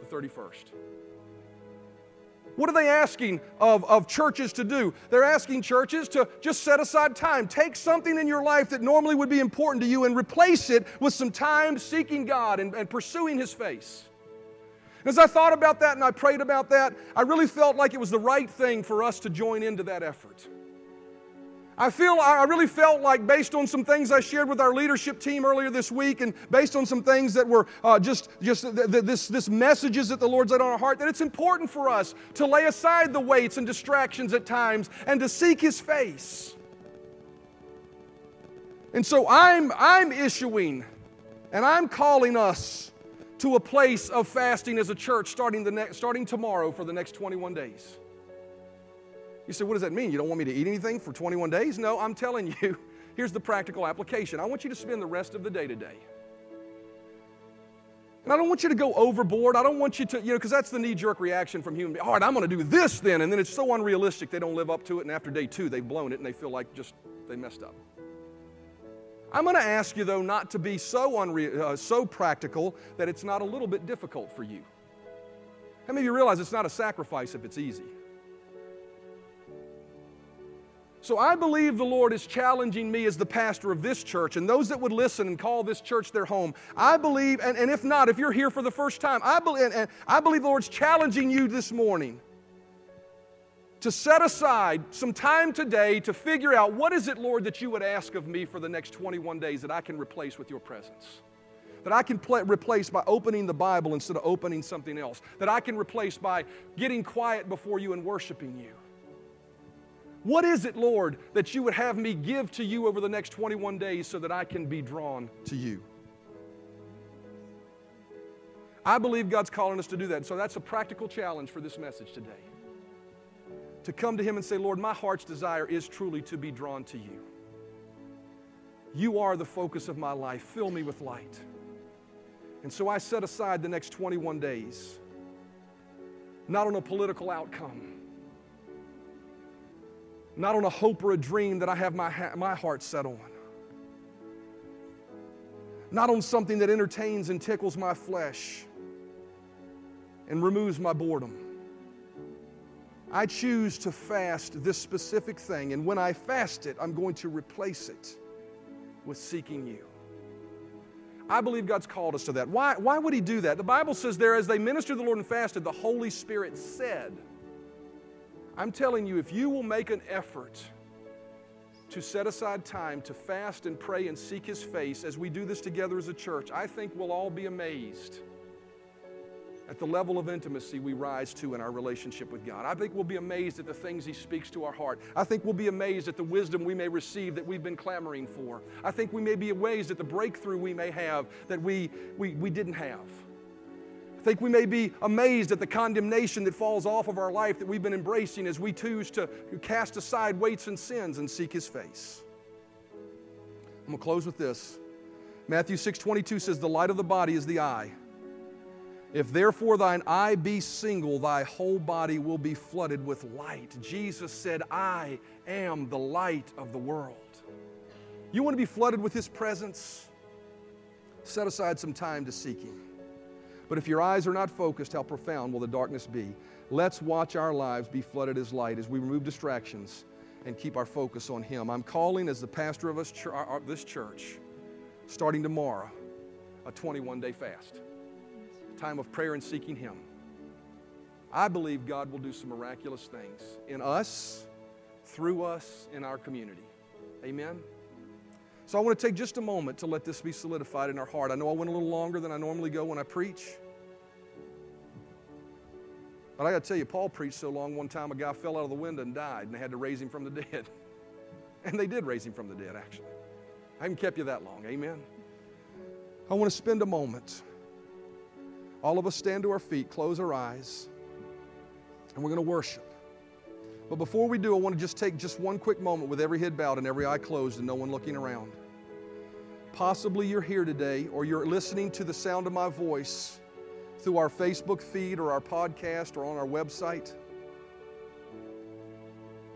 the 31st. What are they asking of, of churches to do? They're asking churches to just set aside time. Take something in your life that normally would be important to you and replace it with some time seeking God and, and pursuing His face. As I thought about that and I prayed about that, I really felt like it was the right thing for us to join into that effort. I feel, I really felt like, based on some things I shared with our leadership team earlier this week, and based on some things that were uh, just, just th- th- this, this messages that the Lord's laid on our heart, that it's important for us to lay aside the weights and distractions at times and to seek His face. And so I'm, I'm issuing and I'm calling us to a place of fasting as a church starting, the next, starting tomorrow for the next 21 days. You say, what does that mean? You don't want me to eat anything for 21 days? No, I'm telling *laughs* you, here's the practical application. I want you to spend the rest of the day today. And I don't want you to go overboard. I don't want you to, you know, because that's the knee jerk reaction from human beings. All right, I'm going to do this then. And then it's so unrealistic they don't live up to it. And after day two, they've blown it and they feel like just they messed up. I'm going to ask you, though, not to be so, unre- uh, so practical that it's not a little bit difficult for you. How many of you realize it's not a sacrifice if it's easy? So I believe the Lord is challenging me as the pastor of this church and those that would listen and call this church their home. I believe, and, and if not, if you're here for the first time, I believe, and, and I believe the Lord's challenging you this morning to set aside some time today to figure out what is it, Lord, that you would ask of me for the next 21 days that I can replace with your presence that I can pl- replace by opening the Bible instead of opening something else, that I can replace by getting quiet before you and worshiping you. What is it, Lord, that you would have me give to you over the next 21 days so that I can be drawn to you? I believe God's calling us to do that. So that's a practical challenge for this message today. To come to Him and say, Lord, my heart's desire is truly to be drawn to you. You are the focus of my life. Fill me with light. And so I set aside the next 21 days, not on a political outcome not on a hope or a dream that I have my, ha- my heart set on, not on something that entertains and tickles my flesh and removes my boredom. I choose to fast this specific thing, and when I fast it, I'm going to replace it with seeking you. I believe God's called us to that. Why, why would He do that? The Bible says there, as they ministered the Lord and fasted, the Holy Spirit said, I'm telling you, if you will make an effort to set aside time to fast and pray and seek His face as we do this together as a church, I think we'll all be amazed at the level of intimacy we rise to in our relationship with God. I think we'll be amazed at the things He speaks to our heart. I think we'll be amazed at the wisdom we may receive that we've been clamoring for. I think we may be amazed at the breakthrough we may have that we, we, we didn't have. Think we may be amazed at the condemnation that falls off of our life that we've been embracing as we choose to cast aside weights and sins and seek His face. I'm going to close with this. Matthew 6 22 says, The light of the body is the eye. If therefore thine eye be single, thy whole body will be flooded with light. Jesus said, I am the light of the world. You want to be flooded with His presence? Set aside some time to seek Him. But if your eyes are not focused, how profound will the darkness be? Let's watch our lives be flooded as light as we remove distractions and keep our focus on Him. I'm calling as the pastor of us, uh, this church, starting tomorrow, a 21 day fast, time of prayer and seeking Him. I believe God will do some miraculous things in us, through us, in our community. Amen. So I want to take just a moment to let this be solidified in our heart. I know I went a little longer than I normally go when I preach. But I got to tell you, Paul preached so long one time a guy fell out of the window and died, and they had to raise him from the dead. *laughs* And they did raise him from the dead, actually. I haven't kept you that long. Amen. I want to spend a moment. All of us stand to our feet, close our eyes, and we're going to worship. But before we do, I want to just take just one quick moment with every head bowed and every eye closed and no one looking around. Possibly you're here today or you're listening to the sound of my voice through our Facebook feed or our podcast or on our website.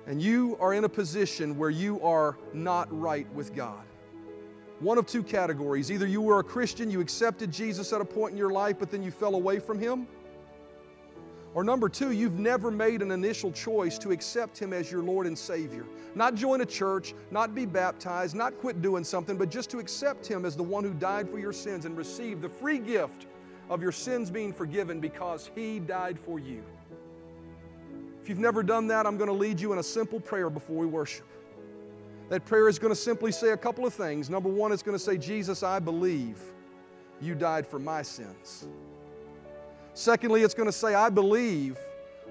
and you are in a position where you are not right with God. One of two categories. Either you were a Christian, you accepted Jesus at a point in your life, but then you fell away from Him. Or number two, you've never made an initial choice to accept Him as your Lord and Savior. Not join a church, not be baptized, not quit doing something, but just to accept Him as the one who died for your sins and receive the free gift of your sins being forgiven because He died for you. If you've never done that, I'm going to lead you in a simple prayer before we worship. That prayer is going to simply say a couple of things. Number one, it's going to say, Jesus, I believe you died for my sins. Secondly, it's going to say, I believe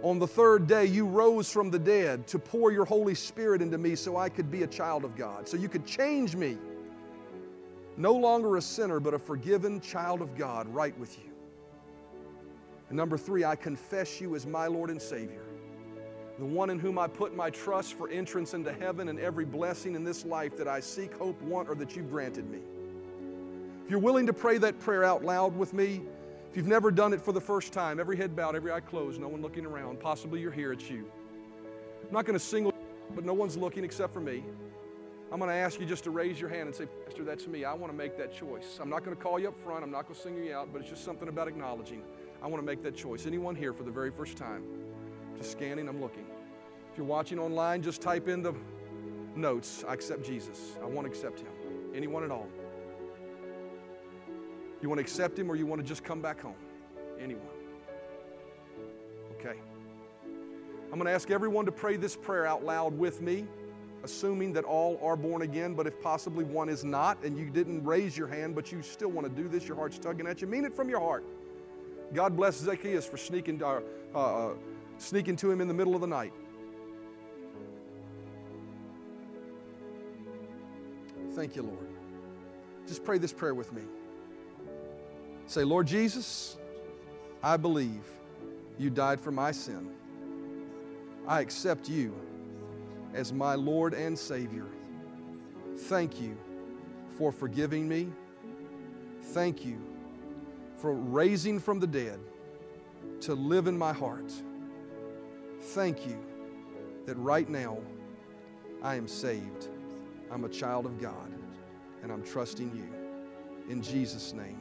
on the third day you rose from the dead to pour your Holy Spirit into me so I could be a child of God, so you could change me. No longer a sinner, but a forgiven child of God right with you. And number three, I confess you as my Lord and Savior the one in whom I put my trust for entrance into heaven and every blessing in this life that I seek, hope, want, or that you've granted me. If you're willing to pray that prayer out loud with me, if you've never done it for the first time, every head bowed, every eye closed, no one looking around, possibly you're here, it's you. I'm not going to single, but no one's looking except for me. I'm going to ask you just to raise your hand and say, Pastor, that's me. I want to make that choice. I'm not going to call you up front. I'm not going to single you out, but it's just something about acknowledging. I want to make that choice. Anyone here for the very first time? Just scanning, I'm looking. If you're watching online, just type in the notes I accept Jesus. I want to accept Him. Anyone at all? You want to accept Him or you want to just come back home? Anyone? Okay. I'm going to ask everyone to pray this prayer out loud with me, assuming that all are born again, but if possibly one is not and you didn't raise your hand, but you still want to do this, your heart's tugging at you, mean it from your heart. God bless Zacchaeus for sneaking, uh, uh, sneaking to him in the middle of the night. Thank you, Lord. Just pray this prayer with me. Say, Lord Jesus, I believe you died for my sin. I accept you as my Lord and Savior. Thank you for forgiving me. Thank you for raising from the dead to live in my heart. Thank you that right now I am saved. I'm a child of God and I'm trusting you. In Jesus' name,